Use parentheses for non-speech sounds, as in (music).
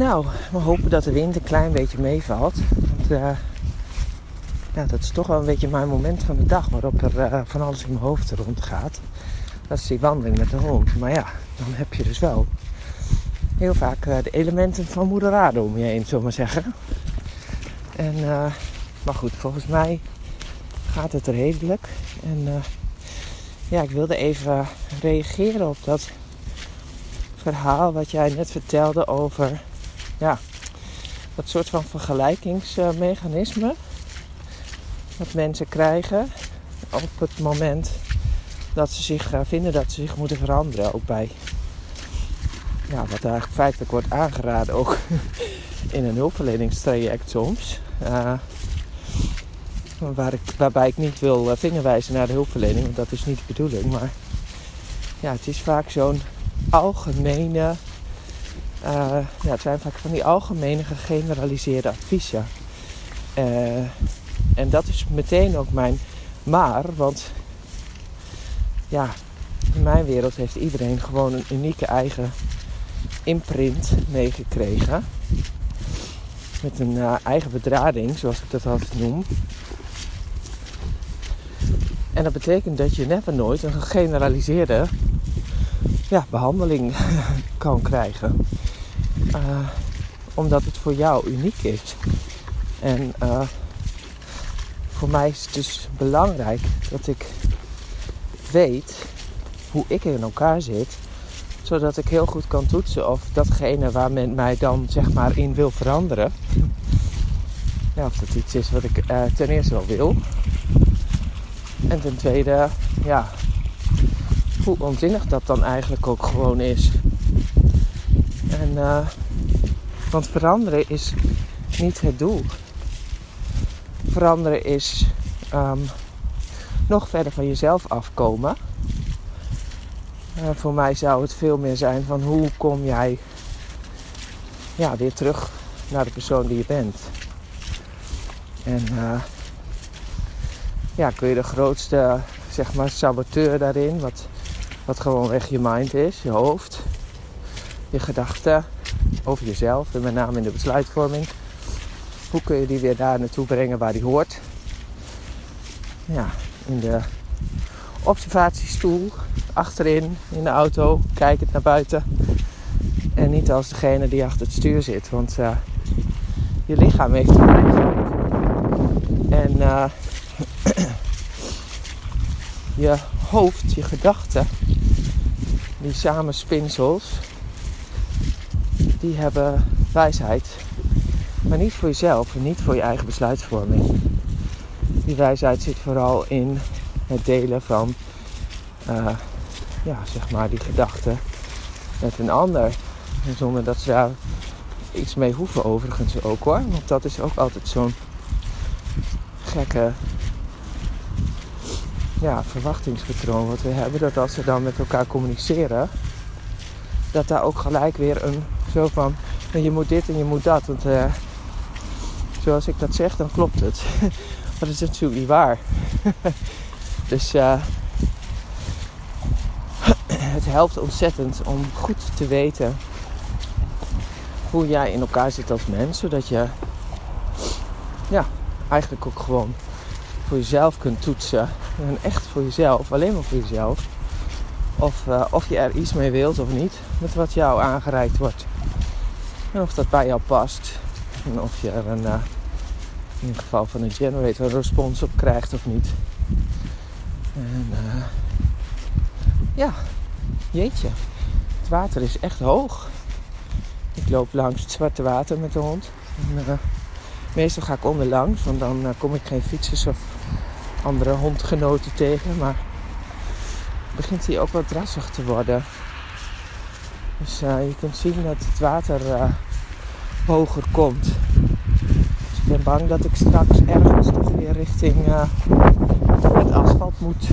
Nou, we hopen dat de wind een klein beetje meevalt. Want uh, ja, dat is toch wel een beetje mijn moment van de dag waarop er uh, van alles in mijn hoofd rondgaat. Dat is die wandeling met de hond. Maar ja, dan heb je dus wel heel vaak uh, de elementen van moeder aarde om je heen, zullen maar zeggen. En, maar goed, volgens mij gaat het redelijk. En ja, ik wilde even reageren op dat verhaal wat jij net vertelde over ja, dat soort van vergelijkingsmechanisme dat mensen krijgen op het moment dat ze zich uh, vinden dat ze zich moeten veranderen. Ook bij ja, wat eigenlijk feitelijk wordt aangeraden, ook (laughs) in een hulpverleningstraject soms. Waar ik, waarbij ik niet wil uh, vingerwijzen naar de hulpverlening, want dat is niet de bedoeling. Maar ja, het is vaak zo'n algemene uh, ja, het zijn vaak van die algemene gegeneraliseerde adviezen. Uh, en dat is meteen ook mijn maar, want ja, in mijn wereld heeft iedereen gewoon een unieke eigen imprint meegekregen. Met een uh, eigen bedrading, zoals ik dat altijd noem. En dat betekent dat je never nooit een gegeneraliseerde ja, behandeling (laughs) kan krijgen. Uh, omdat het voor jou uniek is. En uh, voor mij is het dus belangrijk dat ik weet hoe ik in elkaar zit. Zodat ik heel goed kan toetsen of datgene waar men mij dan zeg maar in wil veranderen. (laughs) Ja, of dat iets is wat ik uh, ten eerste wel wil. En ten tweede, ja, hoe onzinnig dat dan eigenlijk ook gewoon is. En, uh, want veranderen is niet het doel. Veranderen is um, nog verder van jezelf afkomen. Uh, voor mij zou het veel meer zijn van hoe kom jij ja, weer terug naar de persoon die je bent. En uh, ja, kun je de grootste zeg maar, saboteur daarin, wat, wat gewoon weg je mind is, je hoofd, je gedachten over jezelf en met name in de besluitvorming. Hoe kun je die weer daar naartoe brengen waar die hoort? Ja, in de observatiestoel, achterin in de auto, kijkend naar buiten. En niet als degene die achter het stuur zit, want uh, je lichaam heeft een. En uh, (clears throat) je hoofd, je gedachten, die samenspinsels, die hebben wijsheid. Maar niet voor jezelf en niet voor je eigen besluitvorming. Die wijsheid zit vooral in het delen van, uh, ja, zeg maar, die gedachten met een ander. En zonder dat ze daar iets mee hoeven, overigens ook hoor. Want dat is ook altijd zo'n gekke ja, verwachtingspatroon wat we hebben. Dat als ze dan met elkaar communiceren, dat daar ook gelijk weer een zo van, je moet dit en je moet dat. Want uh, zoals ik dat zeg, dan klopt het. (laughs) maar dat is natuurlijk niet waar. (laughs) dus uh, (clears throat) het helpt ontzettend om goed te weten hoe jij in elkaar zit als mens. Zodat je ja, eigenlijk ook gewoon voor jezelf kunt toetsen. En echt voor jezelf, alleen maar voor jezelf. Of, uh, of je er iets mee wilt of niet met wat jou aangereikt wordt. En of dat bij jou past. En of je er een, uh, in geval van een generator een respons op krijgt of niet. En uh, ja, jeetje. Het water is echt hoog. Ik loop langs het zwarte water met de hond. Meestal ga ik onderlangs, want dan kom ik geen fietsers of andere hondgenoten tegen. Maar begint hij ook wat drassig te worden. Dus uh, je kunt zien dat het water uh, hoger komt. Dus ik ben bang dat ik straks ergens toch weer richting uh, het asfalt moet.